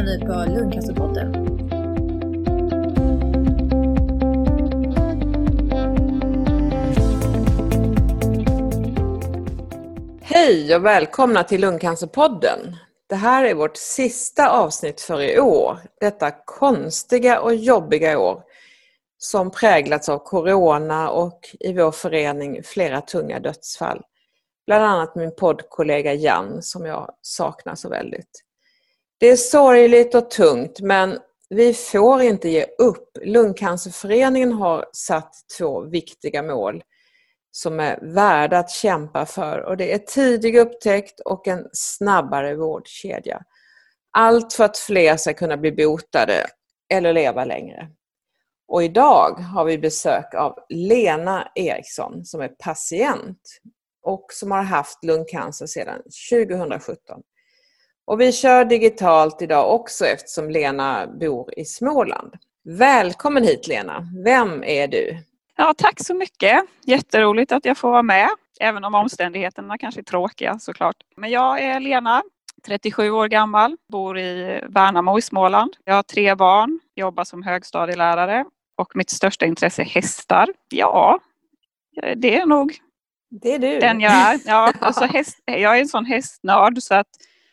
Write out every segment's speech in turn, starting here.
lyssnar ni på Lundcancerpodden. Hej och välkomna till Lungcancerpodden. Det här är vårt sista avsnitt för i år. Detta konstiga och jobbiga år som präglats av Corona och i vår förening flera tunga dödsfall. Bland annat min poddkollega Jan som jag saknar så väldigt. Det är sorgligt och tungt men vi får inte ge upp. Lungcancerföreningen har satt två viktiga mål som är värda att kämpa för och det är tidig upptäckt och en snabbare vårdkedja. Allt för att fler ska kunna bli botade eller leva längre. Och idag har vi besök av Lena Eriksson som är patient och som har haft lungcancer sedan 2017. Och vi kör digitalt idag också eftersom Lena bor i Småland. Välkommen hit Lena! Vem är du? Ja, tack så mycket! Jätteroligt att jag får vara med, även om omständigheterna kanske är tråkiga såklart. Men jag är Lena, 37 år gammal, bor i Värnamo i Småland. Jag har tre barn, jobbar som högstadielärare och mitt största intresse är hästar. Ja, det är nog det är du. den jag är. Ja, alltså häst, jag är en sån hästnörd så att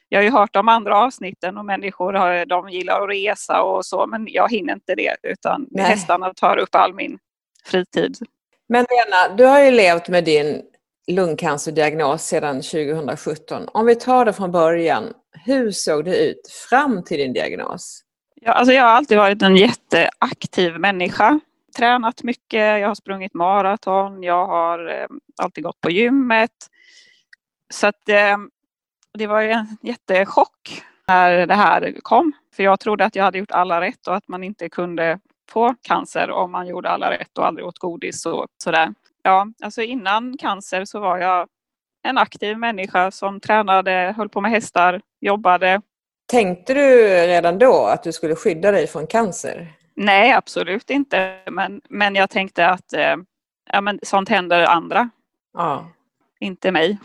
jag har ju hört om andra avsnitten och människor de gillar att resa och så men jag hinner inte det utan Nej. hästarna tar upp all min fritid. Men Lena, du har ju levt med din lungcancerdiagnos sedan 2017. Om vi tar det från början, hur såg det ut fram till din diagnos? Ja, alltså jag har alltid varit en jätteaktiv människa. Tränat mycket, jag har sprungit maraton, jag har eh, alltid gått på gymmet. Så att, eh, det var ju en jättechock när det här kom. För jag trodde att jag hade gjort alla rätt och att man inte kunde få cancer om man gjorde alla rätt och aldrig åt godis och sådär. Ja, alltså innan cancer så var jag en aktiv människa som tränade, höll på med hästar, jobbade. Tänkte du redan då att du skulle skydda dig från cancer? Nej, absolut inte. Men, men jag tänkte att eh, ja, men sånt händer andra. Ja. Inte mig.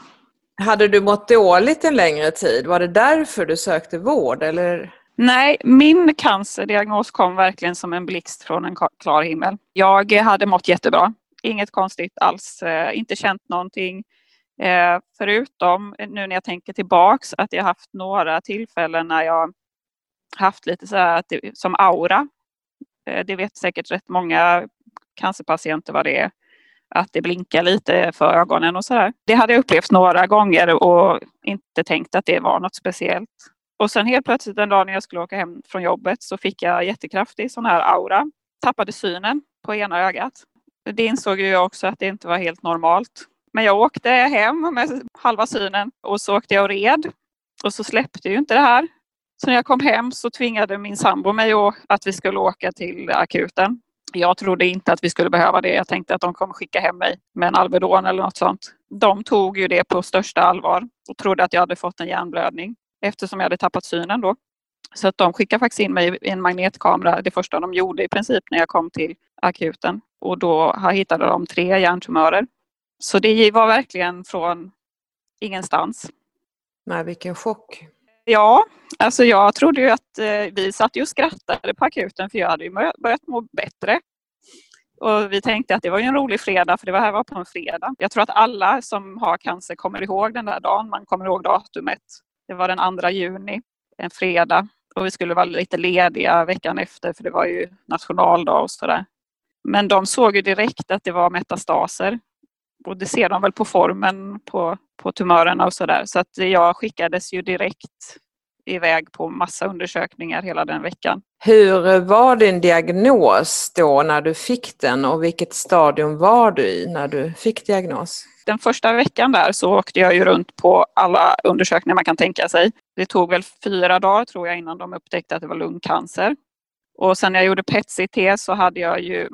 Hade du mått dåligt en längre tid? Var det därför du sökte vård? Eller? Nej, min cancerdiagnos kom verkligen som en blixt från en klar himmel. Jag hade mått jättebra. Inget konstigt alls, eh, inte känt någonting. Eh, förutom eh, nu när jag tänker tillbaks att jag haft några tillfällen när jag haft lite så här som aura. Det vet säkert rätt många cancerpatienter vad det är. Att det blinkar lite för ögonen och sådär. Det hade jag upplevt några gånger och inte tänkt att det var något speciellt. Och sen helt plötsligt en dag när jag skulle åka hem från jobbet så fick jag jättekraftig sån här aura. Tappade synen på ena ögat. Det insåg ju jag också att det inte var helt normalt. Men jag åkte hem med halva synen och så åkte jag och red. Och så släppte ju inte det här. Så när jag kom hem så tvingade min sambo mig att vi skulle åka till akuten. Jag trodde inte att vi skulle behöva det. Jag tänkte att de kommer skicka hem mig med en Alvedon eller något sånt. De tog ju det på största allvar och trodde att jag hade fått en hjärnblödning eftersom jag hade tappat synen då. Så att de skickade faktiskt in mig i en magnetkamera, det första de gjorde i princip när jag kom till akuten. Och då hittade de tre hjärntumörer. Så det var verkligen från ingenstans. Nej, vilken chock. Ja, alltså jag trodde ju att eh, vi satt ju och skrattade på akuten för jag hade ju börjat må bättre. Och vi tänkte att det var ju en rolig fredag för det här var på en fredag. Jag tror att alla som har cancer kommer ihåg den där dagen. Man kommer ihåg datumet. Det var den 2 juni, en fredag. Och vi skulle vara lite lediga veckan efter för det var ju nationaldag och sådär. Men de såg ju direkt att det var metastaser. Och det ser de väl på formen på, på tumörerna och sådär. Så att jag skickades ju direkt iväg på massa undersökningar hela den veckan. Hur var din diagnos då när du fick den och vilket stadium var du i när du fick diagnos? Den första veckan där så åkte jag ju runt på alla undersökningar man kan tänka sig. Det tog väl fyra dagar tror jag innan de upptäckte att det var lungcancer. Och sen när jag gjorde PET-CT så hade jag ju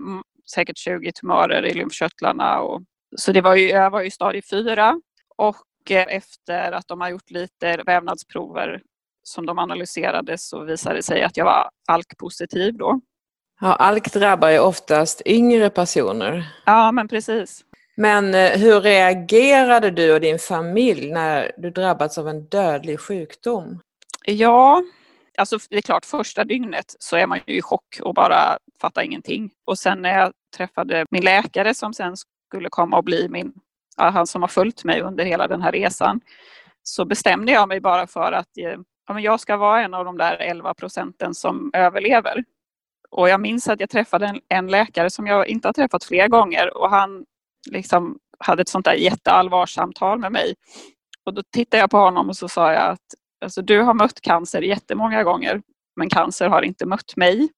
säkert 20 tumörer i lymfkörtlarna. Och, så det var ju, jag var ju stadie 4 och eh, efter att de har gjort lite vävnadsprover som de analyserade så visade det sig att jag var ALK-positiv då. Ja, ALK drabbar ju oftast yngre personer. Ja, men precis. Men eh, hur reagerade du och din familj när du drabbats av en dödlig sjukdom? Ja, alltså det är klart första dygnet så är man ju i chock och bara fattar ingenting. Och sen när jag träffade min läkare som sen skulle komma och bli min, han som har följt mig under hela den här resan, så bestämde jag mig bara för att eh, ja, men jag ska vara en av de där 11 procenten som överlever. Och jag minns att jag träffade en, en, läkare som jag inte har träffat fler gånger och han liksom hade ett sånt där jätteallvarsamtal med mig. Och då tittade jag på honom och så sa jag att alltså, du har mött cancer jättemånga gånger men cancer har inte mött mig.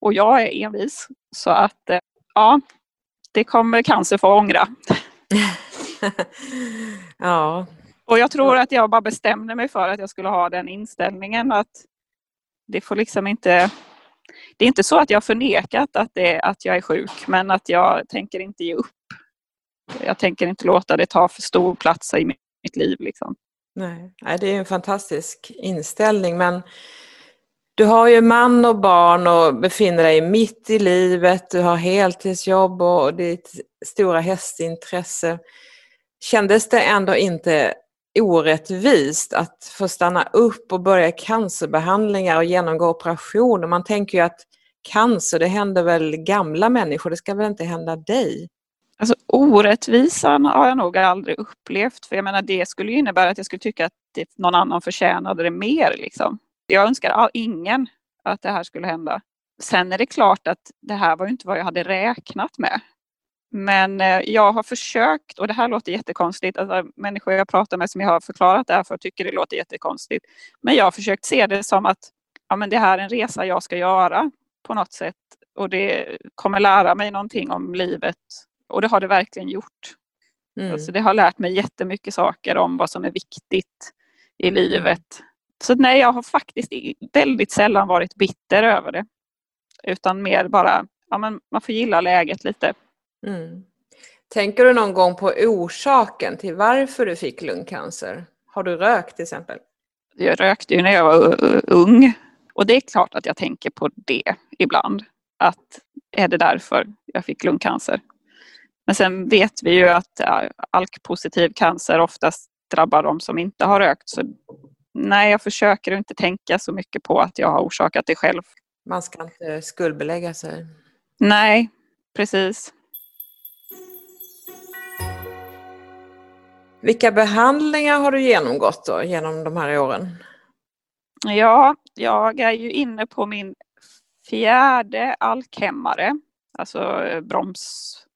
Och jag är envis så att eh, ja, det kommer cancer få ångra. ja. Och jag tror att jag bara bestämde mig för att jag skulle ha den inställningen att det får liksom inte det är inte så att jag förnekat att, det, att jag är sjuk, men att jag tänker inte ge upp. Jag tänker inte låta det ta för stor plats i mitt liv. Liksom. Nej, det är en fantastisk inställning, men du har ju man och barn och befinner dig mitt i livet, du har heltidsjobb och ditt stora hästintresse. Kändes det ändå inte orättvist att få stanna upp och börja cancerbehandlingar och genomgå operationer? Man tänker ju att cancer, det händer väl gamla människor, det ska väl inte hända dig? Alltså orättvisan har jag nog aldrig upplevt, för jag menar det skulle ju innebära att jag skulle tycka att någon annan förtjänade det mer. Liksom. Jag önskar ingen att det här skulle hända. Sen är det klart att det här var inte vad jag hade räknat med. Men eh, jag har försökt, och det här låter jättekonstigt, alltså, människor jag pratar med som jag har förklarat det här för tycker det låter jättekonstigt. Men jag har försökt se det som att ja, men det här är en resa jag ska göra på något sätt och det kommer lära mig någonting om livet och det har det verkligen gjort. Mm. Alltså, det har lärt mig jättemycket saker om vad som är viktigt i livet. Så nej, jag har faktiskt väldigt sällan varit bitter över det. Utan mer bara, ja men man får gilla läget lite. Mm. Tänker du någon gång på orsaken till varför du fick lungcancer? Har du rökt till exempel? Jag rökte ju när jag var ung. Och det är klart att jag tänker på det ibland. Att är det därför jag fick lungcancer? Men sen vet vi ju att alkpositiv cancer oftast drabbar de som inte har rökt. Så nej, jag försöker inte tänka så mycket på att jag har orsakat det själv. Man ska inte skuldbelägga sig. Nej, precis. Vilka behandlingar har du genomgått då, genom de här åren? Ja, jag är ju inne på min fjärde alkhemmare, alltså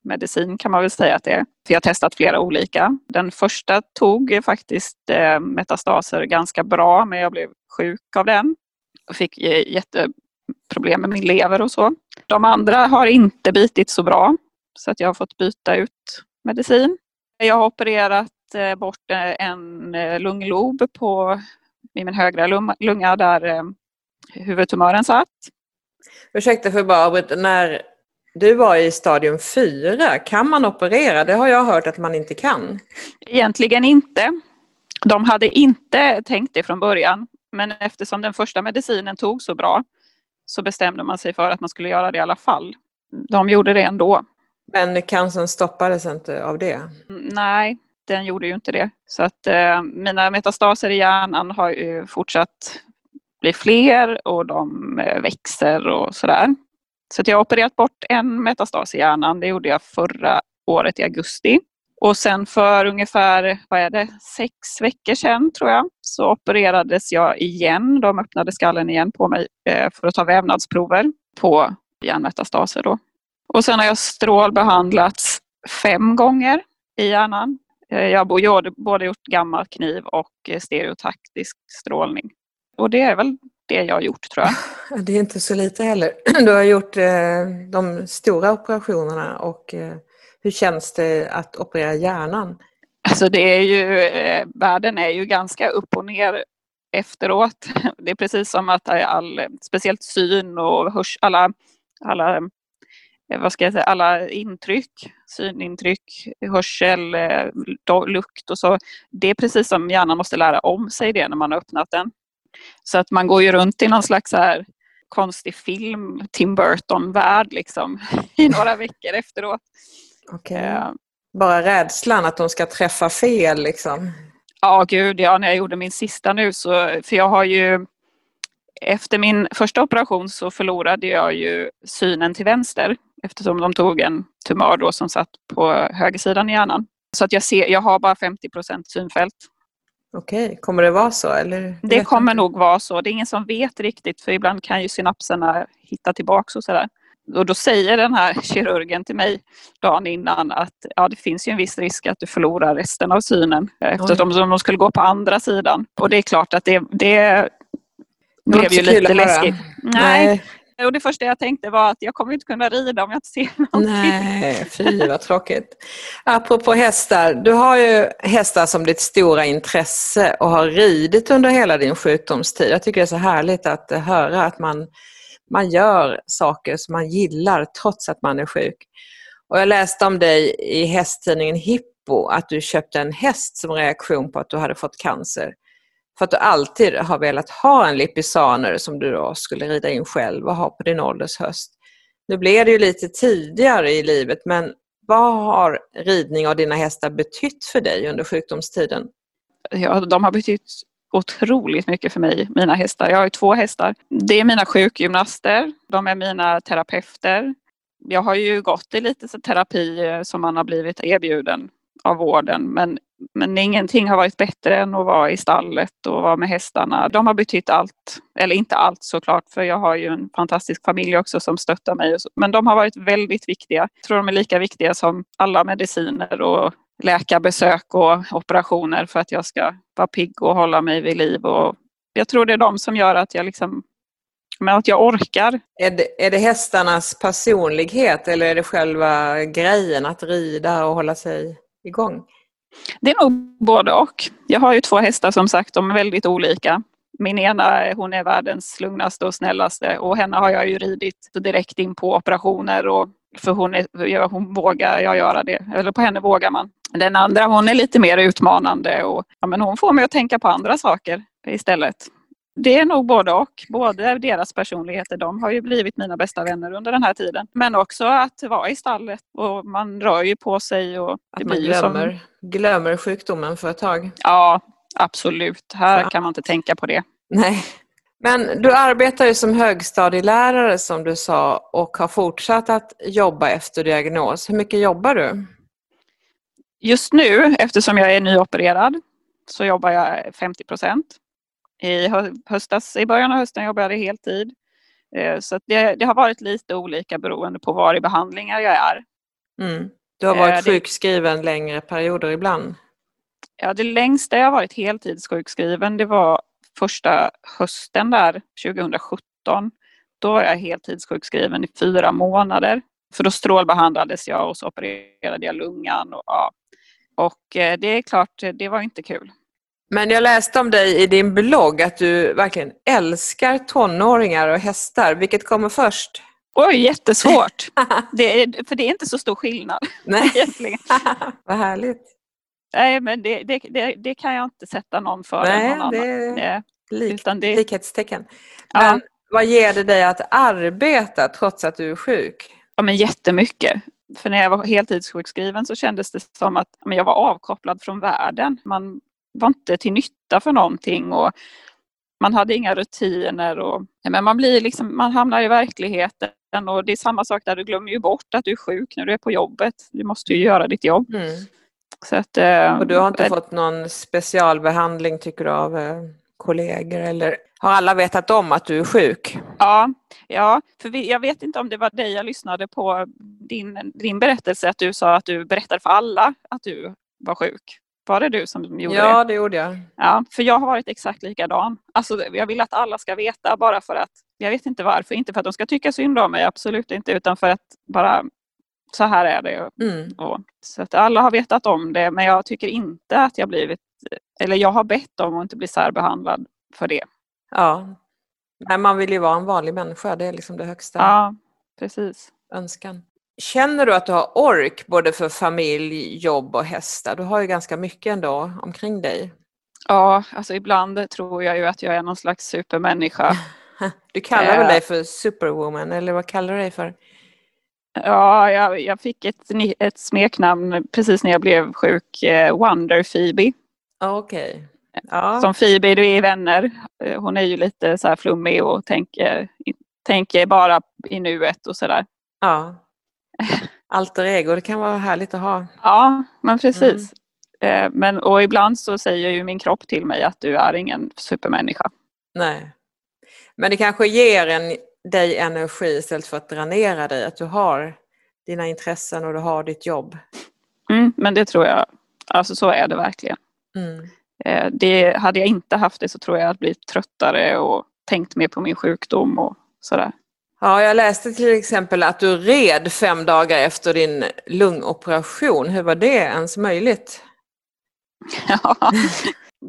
medicin kan man väl säga att det är. För jag har testat flera olika. Den första tog faktiskt eh, metastaser ganska bra, men jag blev sjuk av den och fick eh, jätteproblem med min lever och så. De andra har inte bitit så bra, så att jag har fått byta ut medicin. Jag har opererat eh, bort en lunglob på, i min högra lunga där huvudtumören satt. Ursäkta för bara avbryta. När du var i stadium 4, kan man operera? Det har jag hört att man inte kan. Egentligen inte. De hade inte tänkt det från början. Men eftersom den första medicinen tog så bra så bestämde man sig för att man skulle göra det i alla fall. De gjorde det ändå. Men cancern stoppades inte av det? Nej, den gjorde ju inte det. Så att eh, mina metastaser i hjärnan har ju fortsatt bli fler och de eh, växer och sådär. Så att jag har opererat bort en metastas i hjärnan. Det gjorde jag förra året i augusti. Och sen för ungefär, vad är det, sex veckor sedan tror jag, så opererades jag igen. De öppnade skallen igen på mig eh, för att ta vävnadsprover på hjärnmetastaser då. Och sen har jag strålbehandlats fem gånger i hjärnan eh, jag har både gjort gammal kniv och stereotaktisk strålning. Och det är väl det jag har gjort tror jag. Det är inte så lite heller. Du har gjort eh, de stora operationerna och hur känns det att operera hjärnan? Alltså det är ju, världen är ju ganska upp och ner efteråt. Det är precis som att all, speciellt syn och hörs, alla, alla Eh, vad ska jag säga, alla intryck, synintryck, hörsel, eh, lukt och så. Det är precis som hjärnan måste lära om sig det när man har öppnat den. Så att man går ju runt i någon slags här konstig film, Tim Burton-värld liksom, i några veckor efteråt. Okay. Uh, Bara rädslan att de ska träffa fel liksom? Ja, gud ja. När jag gjorde min sista nu så, för jag har ju Efter min första operation så förlorade jag ju synen till vänster eftersom de tog en tumör då som satt på högersidan i hjärnan. Så att jag, ser, jag har bara 50 synfält. Okej, kommer det vara så? Eller? Det kommer nog vara så. Det är ingen som vet riktigt för ibland kan ju synapserna hitta tillbaks och sådär. Och då säger den här kirurgen till mig dagen innan att ja, det finns ju en viss risk att du förlorar resten av synen eftersom de skulle gå på andra sidan. Och det är klart att det, det blev ju lite läskigt. Nej. Nej. Och det första jag tänkte var att jag kommer inte kunna rida om jag inte ser någonting. Nej, fy vad tråkigt. Apropå hästar, du har ju hästar som ditt stora intresse och har ridit under hela din sjukdomstid. Jag tycker det är så härligt att höra att man, man gör saker som man gillar trots att man är sjuk. Och jag läste om dig i hästtidningen Hippo att du köpte en häst som reaktion på att du hade fått cancer. För att du alltid har velat ha en lipisaner som du då skulle rida in själv och ha på din ålders höst. Nu blev det ju lite tidigare i livet men vad har ridning av dina hästar betytt för dig under sjukdomstiden? Ja, de har betytt otroligt mycket för mig, mina hästar. Jag har ju två hästar. Det är mina sjukgymnaster, de är mina terapeuter. Jag har ju gått i lite terapi eh, som man har blivit erbjuden av vården men men ingenting har varit bättre än att vara i stallet och vara med hästarna. De har betytt allt, eller inte allt såklart, för jag har ju en fantastisk familj också som stöttar mig. Men de har varit väldigt viktiga. Jag tror de är lika viktiga som alla mediciner och läkarbesök och operationer för att jag ska vara pigg och hålla mig vid liv. Och jag tror det är de som gör att jag liksom men att jag orkar. Är det, är det hästarnas personlighet eller är det själva grejen att rida och hålla sig igång? Det är nog både och. Jag har ju två hästar som sagt, de är väldigt olika. Min ena hon är världens lugnaste och snällaste och henne har jag ju ridit direkt in på operationer och för hon, är, hon vågar jag göra det, eller på henne vågar man. Den andra hon är lite mer utmanande och ja, men hon får mig att tänka på andra saker istället. Det är nog både och. Både deras personligheter, de har ju blivit mina bästa vänner under den här tiden. Men också att vara i stallet och man rör ju på sig. Och att man glömmer, som... glömmer sjukdomen för ett tag. Ja, absolut. Här kan man inte tänka på det. Nej. Men du arbetar ju som högstadielärare som du sa och har fortsatt att jobba efter diagnos. Hur mycket jobbar du? Just nu, eftersom jag är nyopererad, så jobbar jag 50 procent. I höstas, i början av hösten jobbade jag heltid. Eh, så det, det, har varit lite olika beroende på var i behandlingar jag är. Mm. Du har varit eh, sjukskriven det, längre perioder ibland? Ja, det längsta jag har varit heltidssjukskriven det var första hösten där 2017. Då var jag heltidssjukskriven i fyra månader. För då strålbehandlades jag och så opererade jag lungan. Och, ja. och eh, det är klart, det var inte kul. Men jag läste om dig i din blogg att du verkligen älskar tonåringar och hästar. Vilket kommer först? Oj, jättesvårt. det är, för det är inte så stor skillnad. Nej. Egentligen. Vad härligt. Nej, men det, det, det, det, kan jag inte sätta någon för. Nej, någon det är lik, det... likhetstecken. Men ja. vad ger det dig att arbeta trots att du är sjuk? Ja, men jättemycket. För när jag var heltidssjukskriven så kändes det som att jag var avkopplad från världen. Man var inte till nytta för någonting och man hade inga rutiner. Och, men man, blir liksom, man hamnar i verkligheten och det är samma sak där, du glömmer ju bort att du är sjuk när du är på jobbet. Du måste ju göra ditt jobb. Mm. Så att, eh, och du har inte äh, fått någon specialbehandling tycker du av eh, kollegor eller har alla vetat om att du är sjuk? Ja, ja för vi, jag vet inte om det var dig jag lyssnade på din, din berättelse att du sa att du berättade för alla att du var sjuk. Var det du som gjorde ja, det? Ja, det gjorde jag. Ja, för jag har varit exakt likadan. Alltså, jag vill att alla ska veta bara för att, jag vet inte varför, inte för att de ska tycka synd om mig, absolut inte, utan för att bara så här är det. Mm. Och, så att alla har vetat om det, men jag tycker inte att jag blivit, eller jag har bett om att inte bli särbehandlad för det. Ja, men man vill ju vara en vanlig människa, det är liksom det högsta. Ja, precis. Önskan. Känner du att du har ork både för familj, jobb och hästar? Du har ju ganska mycket ändå omkring dig. Ja, alltså ibland tror jag ju att jag är någon slags supermänniska. Du kallar väl eh. dig för superwoman eller vad kallar du dig för? Ja, jag, jag fick ett, ett smeknamn precis när jag blev sjuk, eh, Wonder Phoebe. Okej. Okay. Ja. Som Phoebe, du är Vänner. Eh, Hon är ju lite så här flummig och tänker, tänker bara i nuet och sådär. ja. Alter ego, det kan vara härligt att ha. Ja, men precis. Eh, Men, och ibland så säger ju min kropp till mig att du är ingen supermänniska. Nej. Men det kanske ger en, dig energi istället för att dränera dig, att du har dina intressen och du har ditt jobb. Mm, men det tror jag, alltså så är det verkligen. Mm. Eh, Det, hade jag inte haft det så tror jag att jag blivit tröttare och tänkt mer på min sjukdom och sådär. Ja, jag läste till exempel att du red fem dagar efter din lungoperation. Hur var det ens möjligt? Ja,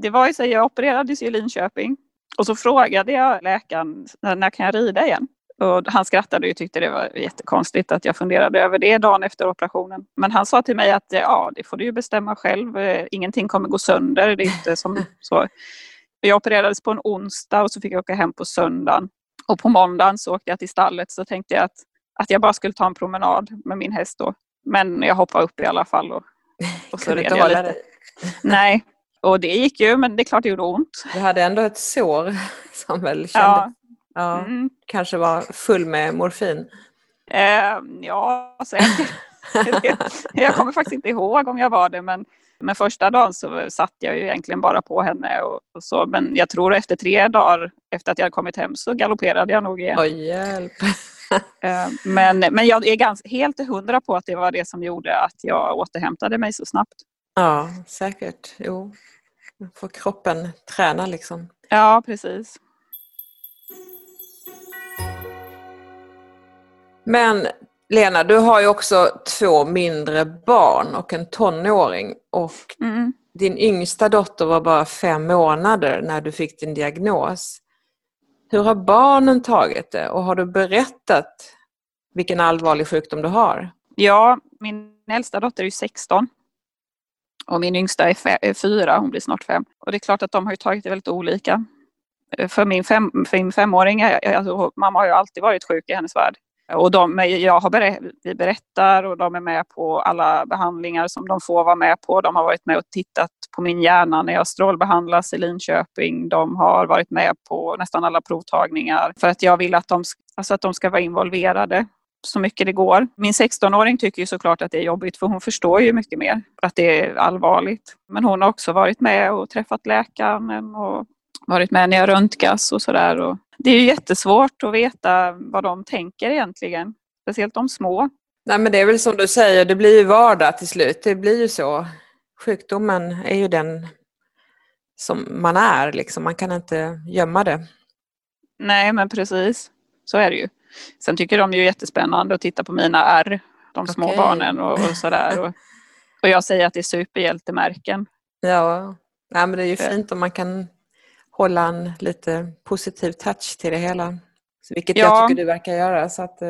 det var ju så, jag opererades i Linköping och så frågade jag läkaren när, kan jag rida igen? Och han skrattade och tyckte det var jättekonstigt att jag funderade över det dagen efter operationen. Men han sa till mig att ja, det får du ju bestämma själv. Ingenting kommer gå sönder. Det är inte som så. Jag opererades på en onsdag och så fick jag åka hem på söndagen. Och på måndagen så åkte jag till stallet så tänkte jag att, att jag bara skulle ta en promenad med min häst då. Men jag hoppade upp i alla fall och, och så red jag lite. dig. Nej, och det gick ju men det är klart det gjorde ont. Du hade ändå ett sår som väl kändes, Ja, ja, mm. kanske var full med morfin. eh, ja säkert. jag kommer faktiskt inte ihåg om jag var det men, men första dagen så satt jag ju egentligen bara på henne och, och så. Men jag tror efter tre dagar efter att jag kommit hem så galopperade jag nog igen. Oj, hjälp. Eh, Men, men jag är ganska, helt hundra på att det var det som gjorde att jag återhämtade mig så snabbt. Ja, säkert. Jo. Får kroppen träna liksom. Ja, precis. Men Lena, du har ju också två mindre barn och en tonåring. Och Mm. din yngsta dotter var bara fem månader när du fick din diagnos. Hur har barnen tagit det och har du berättat vilken allvarlig sjukdom du har? Ja, min äldsta dotter är ju 16. Och min yngsta är, fyra, hon blir snart fem. Och det är klart att de har tagit det väldigt olika. För min, fem, för min femåring, alltså, mamma har ju alltid varit sjuk i hennes värld. Och de, jag har berä, vi berättar och de är med på alla behandlingar som de får vara med på. De har varit med och tittat på min hjärna när jag strålbehandlas i Linköping. De har varit med på nästan alla provtagningar för att jag vill att de, alltså att de ska vara involverade så mycket det går. Min 16-åring tycker ju såklart att det är jobbigt för hon förstår ju mycket mer att det är allvarligt. Men hon har också varit med och träffat läkaren och varit med när jag röntgas och sådär. Det är ju jättesvårt att veta vad de tänker egentligen. Speciellt de små. Nej men det är väl som du säger, det blir ju vardag till slut. Det blir ju så. Sjukdomen är ju den som man är liksom. Man kan inte gömma det. Nej men precis, så är det ju. Sen tycker de ju jättespännande att titta på mina R, de små Okej. barnen och, och sådär. Och, och jag säger att det är superhjältemärken. Ja, Nej, men det är ju fint om man kan hålla en lite positiv touch till det hela. Så Vilket Ja. jag tycker du verkar göra så att eh,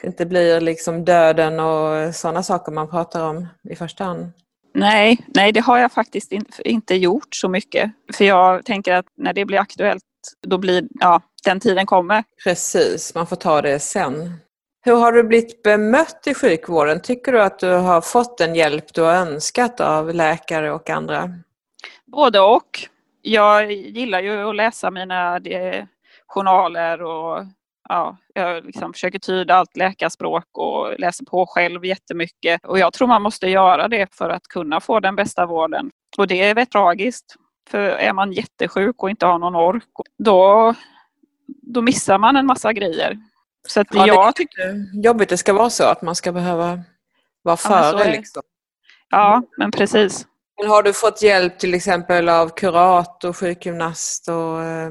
det inte blir liksom döden och sådana saker man pratar om i första hand. Nej, nej, det har jag faktiskt in, inte gjort så mycket. För jag tänker att när det blir aktuellt, då blir, ja, den tiden kommer. Precis, man får ta det sen. Hur har du blivit bemött i sjukvården? Tycker du att du har fått den hjälp du har önskat av läkare och andra? Både och. Jag gillar ju att läsa mina eh, journaler och ja, jag liksom försöker tyda allt läkarspråk och läser på själv jättemycket. Och jag tror man måste göra det för att kunna få den bästa vården. Och det är väldigt tragiskt. För är man jättesjuk och inte har någon ork, då, då missar man en massa grejer. Så att Ja, det jag tycker, jobbigt det ska vara så att man ska behöva vara före. det. liksom. ja men precis. Men har du fått hjälp till exempel av kurator, sjukgymnast och eh,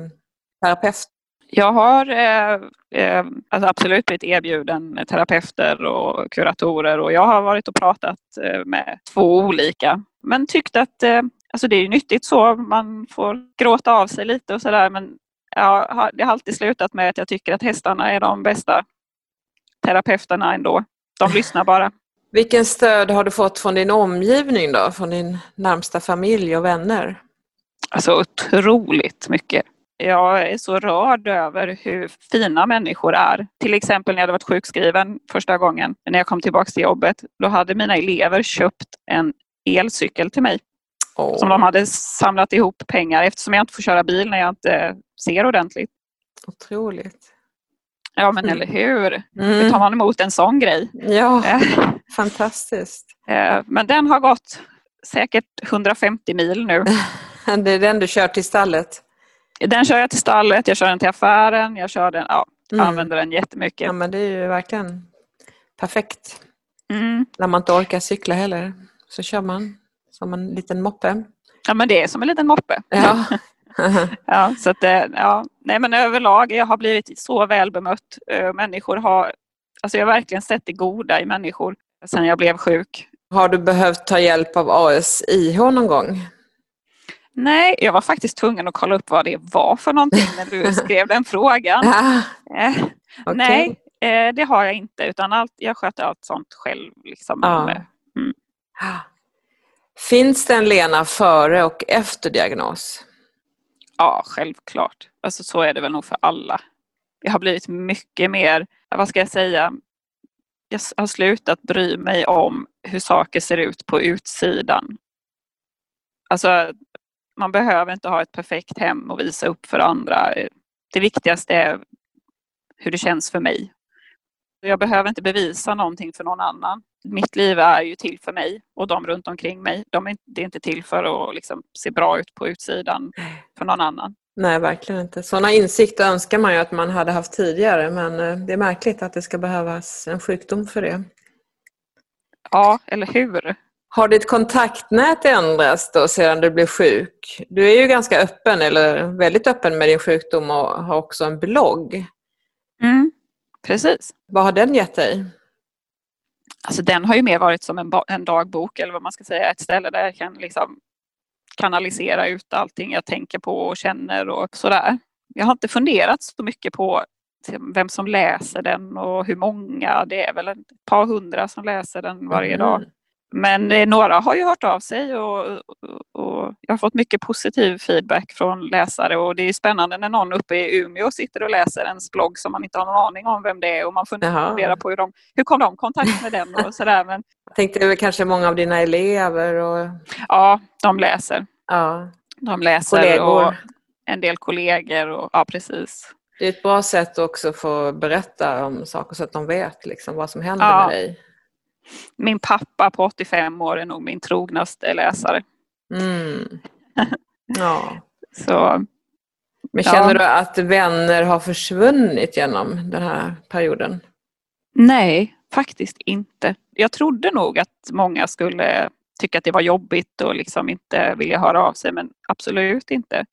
terapeut? Jag har eh, eh, alltså absolut blivit erbjuden terapeuter och kuratorer och jag har varit och pratat eh, med två olika. Men tyckt att eh, alltså det är ju nyttigt så, man får gråta av sig lite och sådär men jag har, det har alltid slutat med att jag tycker att hästarna är de bästa terapeuterna ändå. De lyssnar bara. Vilken stöd har du fått från din omgivning då? Från din närmsta familj och vänner? Alltså otroligt mycket. Jag är så rörd över hur fina människor är. Till exempel när jag hade varit sjukskriven första gången, när jag kom tillbaka till jobbet, då hade mina elever köpt en elcykel till mig. Åh, som de hade samlat ihop pengar eftersom jag inte får köra bil när jag inte ser ordentligt. Otroligt. Ja men Mm. eller hur? Hur tar Mm. man emot en sån grej? Ja, Eh, fantastiskt. eh, Men den har gått säkert 150 mil nu. Det är den du kör till stallet? Den kör jag till stallet, jag kör den till affären, jag kör den, ja, Mm. använder den jättemycket. Ja, men det är ju verkligen perfekt. Mm. När man inte orkar cykla heller så kör man som en liten moppe. Ja men det är som en liten moppe. Ja. Ja, så att, eh, ja. Nej men överlag, jag har blivit så väl bemött. Eh, Människor har, alltså jag har verkligen sett det goda i människor sen jag blev sjuk. Har du behövt ta hjälp av ASIH någon gång? Nej, jag var faktiskt tvungen att kolla upp vad det var för någonting när du skrev den frågan. Ah, Eh, okej. Nej, det har jag inte utan allt, jag sköter allt sånt själv. Liksom. Ah. Finns det en Lena före och efter diagnos? Ja, självklart. Alltså så är det väl nog för alla. Jag har blivit mycket mer, vad ska jag säga, jag har slutat bry mig om hur saker ser ut på utsidan. Alltså, man behöver inte ha ett perfekt hem och visa upp för andra. Det viktigaste är hur det känns för mig. Jag behöver inte bevisa någonting för någon annan. Mitt liv är ju till för mig och de runt omkring mig. De är, inte- det är inte till för att liksom se bra ut på utsidan för någon annan. Nej, verkligen inte. Sådana insikter önskar man ju att man hade haft tidigare men eh, det är märkligt att det ska behövas en sjukdom för det. Ja, eller hur? Har ditt kontaktnät ändrats då sedan du blev sjuk? Du är ju ganska öppen, eller väldigt öppen med din sjukdom och har också en blogg. Mm, precis. Vad har den gett dig? Alltså den har ju mer varit som en, en dagbok eller vad man ska säga. Ett ställe där jag kan liksom kanalisera ut allting jag tänker på och känner och sådär. Jag har inte funderat så mycket på vem som läser den och hur många. Det är väl ett par hundra som läser den varje Mm. Men eh, några har ju hört av sig och, och, jag har fått mycket positiv feedback från läsare och det är spännande när någon uppe i Umeå sitter och läser ens blogg som man inte har någon aning om vem det är och man Jaha. funderar på hur, de, hur kom de i kontakt med den och sådär. Men Jag tänkte väl kanske många av dina elever och ja, de läser. ja, De läser kollegor. och en del kollegor och ja, precis. Det är ett bra sätt också att få berätta om saker så att de vet liksom vad som händer Ja. med dig. Min pappa på 85 år är nog min trognaste läsare. Mm. Ja. Så Men Ja. känner du att vänner har försvunnit genom den här perioden? Nej, faktiskt inte. Jag trodde nog att många skulle tycka att det var jobbigt och liksom inte vilja höra av sig, men absolut inte.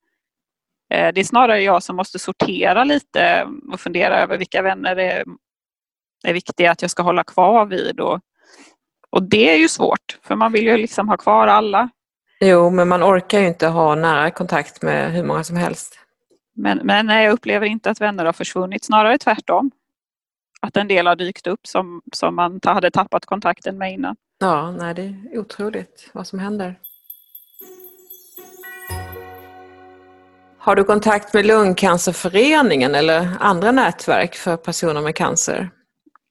Eh, Det är snarare jag som måste sortera lite och fundera över vilka vänner det är, är viktiga att jag ska hålla kvar vid. Och, och det är ju svårt, för man vill ju liksom ha kvar alla. Jo, men man orkar ju inte ha nära kontakt med hur många som helst. Men, men nej, jag upplever inte att vänner har försvunnit, snarare tvärtom. Att en del har dykt upp som, som man hade tappat kontakten med innan. Ja, nej, det är otroligt vad som händer. Har du kontakt med Lungcancerföreningen eller andra nätverk för personer med cancer?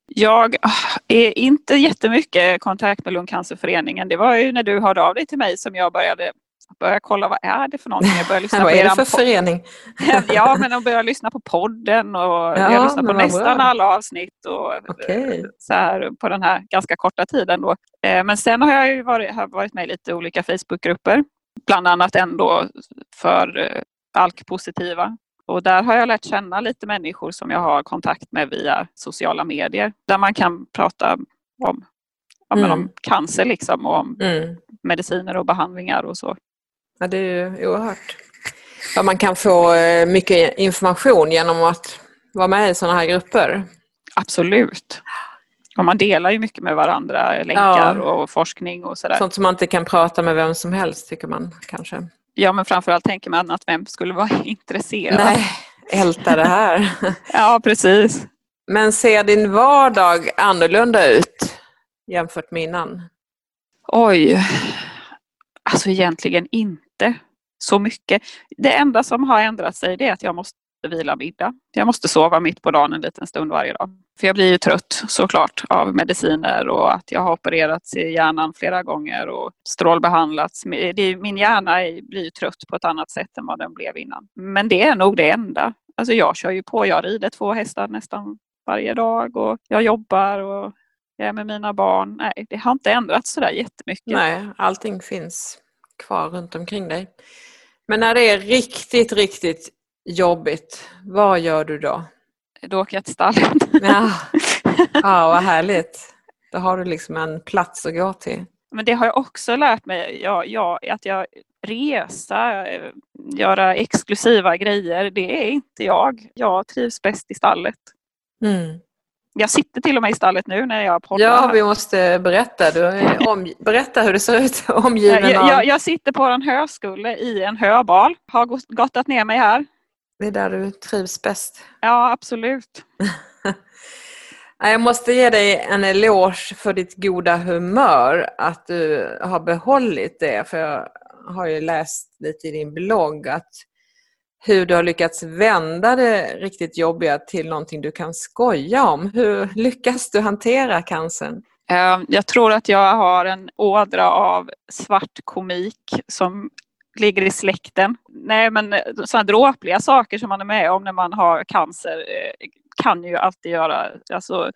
Jag ah, är inte jättemycket i kontakt med Lungcancerföreningen. Det var ju när du hörde av dig till mig som jag började, började kolla vad är det för någonting. Jag började lyssna Vad på är det för förening? Ja, men de började lyssna på podden och Ja, jag lyssnade på nästan bra. alla avsnitt och eh, så här på den här ganska korta tiden då. Eh, Men sen har jag ju varit, har varit med i lite olika Facebookgrupper, bland annat ändå för eh, ALK-positiva. Och där har jag lärt känna lite människor som jag har kontakt med via sociala medier, där man kan prata om, ja, Mm. om cancer liksom och om Mm. mediciner och behandlingar och så. Ja, det är ju oerhört. Ja, man kan få eh, mycket information genom att vara med i sådana här grupper. Absolut. Och man delar ju mycket med varandra, länkar och forskning och sådär. Sånt som man inte kan prata med vem som helst, tycker man kanske. Ja, men framförallt tänker man att vem skulle vara intresserad? Nej, älta det här. Ja, precis. Men ser din vardag annorlunda ut jämfört med innan? Oj. Alltså egentligen inte så mycket. Det enda som har ändrat sig det är att jag måste måste vila middag. Jag måste sova mitt på dagen en liten stund varje dag. För jag blir ju trött såklart av mediciner och att jag har opererats i hjärnan flera gånger och strålbehandlats. Min hjärna blir ju trött på ett annat sätt än vad den blev innan. Men det är nog det enda. Alltså jag kör ju på, jag rider två hästar nästan varje dag och jag jobbar och jag är med mina barn. Nej, det har inte ändrats sådär jättemycket. Nej, allting finns kvar runt omkring dig. Men när det är riktigt, riktigt jobbigt, vad gör du då? Då åker jag till stallet. Ja. ja, vad härligt. Då har du liksom en plats att gå till. Men det har jag också lärt mig, jag, jag, att jag resa, göra exklusiva grejer, det är inte jag. Jag trivs bäst i stallet. Mm. Jag sitter till och med i stallet nu när jag poddar. Ja, vi måste berätta. Du om, berätta hur det ser ut omgiven jag, jag, jag sitter på en höskulle i en höbal. Har gottat ner mig här. Det är där du trivs bäst. Ja, absolut. Jag måste ge dig en eloge för ditt goda humör, att du har behållit det. För jag har ju läst lite i din blogg att hur du har lyckats vända det riktigt jobbiga till någonting du kan skoja om. Hur lyckas du hantera cancern? Ehm, jag tror att jag har en ådra av svart komik som ligger i släkten. Nej men sådana dråpliga saker som man är med om när man har cancer eh, kan ju alltid göra, alltså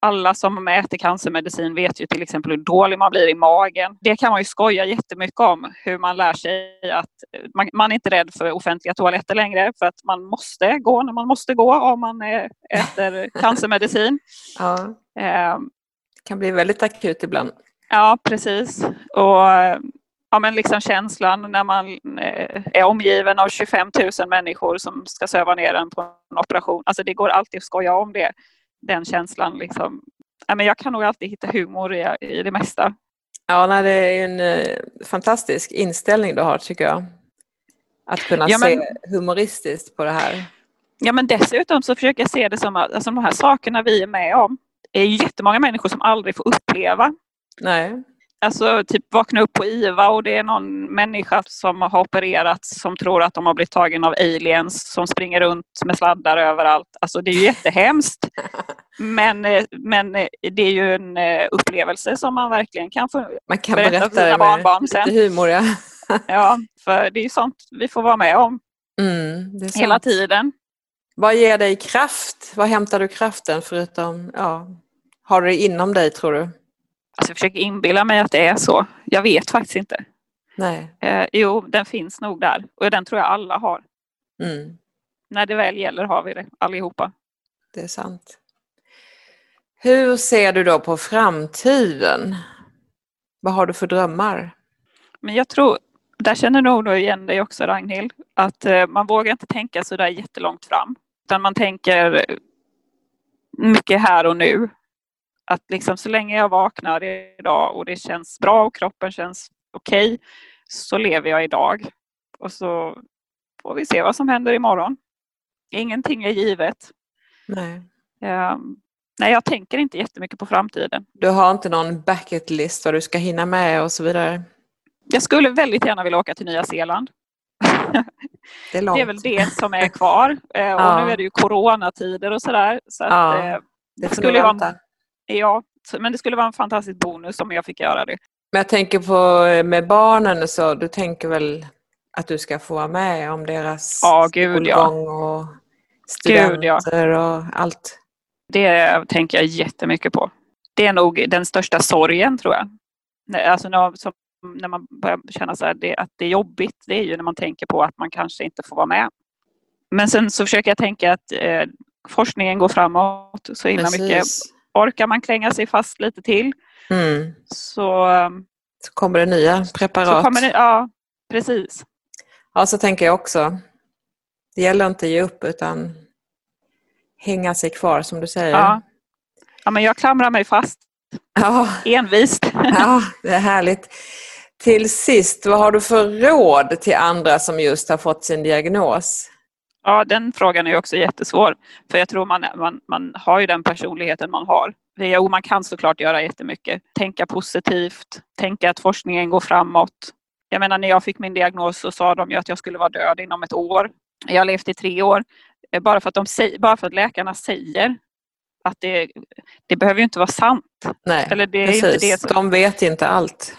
alla som äter cancermedicin vet ju till exempel hur dålig man blir i magen. Det kan man ju skoja jättemycket om, hur man lär sig att man, man är inte rädd för offentliga toaletter längre för att man måste gå när man måste gå om man äter cancermedicin. Ja. Eh, det kan bli väldigt akut ibland. Ja, precis. Och ja, men liksom känslan när man eh, är omgiven av 25 000 människor som ska söva ner en på en operation. Alltså det går alltid att skoja om det den känslan. Liksom. Ja, men jag kan nog alltid hitta humor i, i det mesta. Ja, nej, det är en eh, fantastisk inställning du har tycker jag. Att kunna ja, men, se humoristiskt på det här. Ja, men dessutom så försöker jag se det som att alltså, de här sakerna vi är med om är jättemånga människor som aldrig får uppleva. Nej. Alltså typ vakna upp på IVA och det är någon människa som har opererats som tror att de har blivit tagen av aliens som springer runt med sladdar överallt. Alltså det är ju jättehemskt. Men, men eh, det är ju en eh, upplevelse som man verkligen kan få man kan berätta, berätta för sina barnbarn sen. Lite humor ja. ja, för det är ju sånt vi får vara med om. Mm, hela tiden. Vad ger dig kraft? Vad hämtar du kraften förutom, ja, har du det inom dig tror du? Alltså jag försöker inbilla mig att det är så. Jag vet faktiskt inte. Nej. Eh, jo, den finns nog där och den tror jag alla har. Mm. När det väl gäller har vi det allihopa. Det är sant. Hur ser du då på framtiden? Vad har du för drömmar? Men jag tror, där känner nog du igen dig också Ragnhild, att eh, man vågar inte tänka så där jättelångt fram. Utan man tänker mycket här och nu. Att liksom så länge jag vaknar idag och det känns bra och kroppen känns okej okay, så lever jag idag. Och så får vi se vad som händer imorgon. Ingenting är givet. Nej. Um, nej, jag tänker inte jättemycket på framtiden. Du har inte någon bucket list vad du ska hinna med och så vidare? Jag skulle väldigt gärna vilja åka till Nya Zeeland. Det är, det är väl det som är kvar. Eh, och ja. nu är det ju coronatider och sådär. Så att, ja, eh, det, skulle vara Ja, men det skulle vara en fantastisk bonus om jag fick göra det. Men jag tänker på med barnen så, du tänker väl att du ska få vara med om deras ja, gud, ja. och studenter gud, ja. och allt? Det tänker jag jättemycket på. Det är nog den största sorgen tror jag. Alltså när, som, när man börjar känna så det, att det är jobbigt, det är ju när man tänker på att man kanske inte får vara med. Men sen så försöker jag tänka att eh, forskningen går framåt så himla mycket orkar man klänga sig fast lite till mm. så, så kommer det nya preparat. Så det, ja, precis. Ja, så tänker jag också. Det gäller inte att ge upp utan hänga sig kvar som du säger. Ja, ja men jag klamrar mig fast. Ja. Envist. Ja, det är härligt. Till sist, vad har du för råd till andra som just har fått sin diagnos? Ja, den frågan är också jättesvår. För jag tror man, man, man har ju den personligheten man har. Jo, man kan såklart göra jättemycket. Tänka positivt, tänka att forskningen går framåt. Jag menar när jag fick min diagnos så sa de ju att jag skulle vara död inom ett år. Jag har levt i tre år. Bara för att, de bara för att läkarna säger att det, det behöver ju inte vara sant. Nej, Eller det är precis. inte det som- De vet inte allt.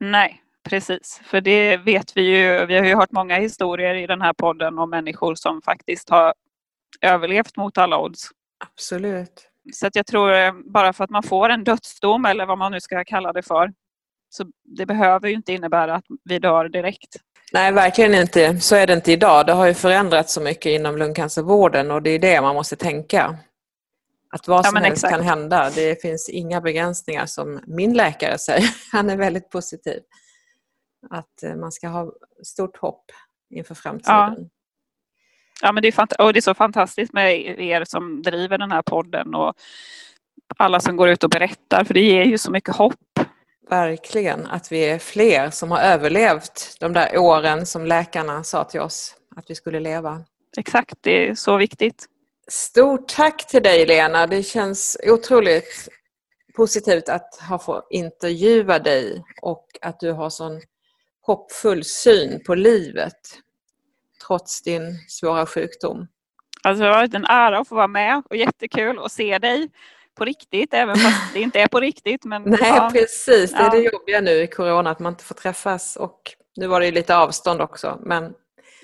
Nej, precis. För det vet vi ju. Vi har ju hört många historier i den här podden om människor som faktiskt har överlevt mot alla odds. Absolut. Så att jag tror eh, bara för att man får en dödsdom eller vad man nu ska kalla det för. Så det behöver ju inte innebära att vi dör direkt. Nej, verkligen inte. Så är det inte idag. Det har ju förändrats så mycket inom lungcancervården och det är det man måste tänka. Att vad Ja, som men helst exakt. kan hända. Det finns inga begränsningar som min läkare säger. Han är väldigt positiv. Att eh, man ska ha stort hopp inför framtiden. Ja, men det är, fant- och det är så fantastiskt med er som driver den här podden och alla som går ut och berättar, för det ger ju så mycket hopp. Verkligen. Att vi är fler som har överlevt de där åren som läkarna sa till oss att vi skulle leva. Exakt, det är så viktigt. Stort tack till dig Lena. Det känns otroligt positivt att ha fått intervjua dig och att du har sån hoppfull syn på livet trots din svåra sjukdom. Alltså, det har varit en ära att få vara med och jättekul att se dig på riktigt, även fast det inte är på riktigt. Men, Nej, ja, precis. Det är det jobbiga nu i corona, att man inte får träffas och nu var det lite avstånd också. Men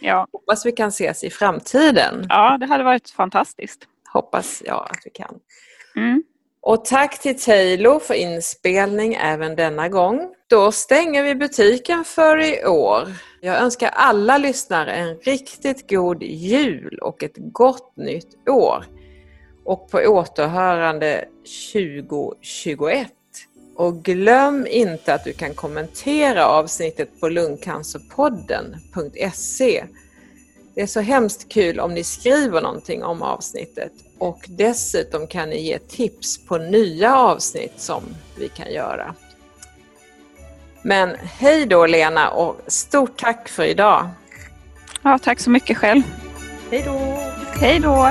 ja, hoppas vi kan ses i framtiden. ja, det hade varit fantastiskt. Hoppas jag att vi kan. Mm. Och tack till Taylor för inspelning även denna gång. Då stänger vi butiken för i år. Jag önskar alla lyssnare en riktigt god jul och ett gott nytt år. Och på återhörande 2021. Och glöm inte att du kan kommentera avsnittet på lungcancerpodden.se. Det är så hemskt kul om ni skriver någonting om avsnittet och dessutom kan ni ge tips på nya avsnitt som vi kan göra. Men hej då Lena och stort tack för idag. Ja, tack så mycket själv. Hej då. Hej då.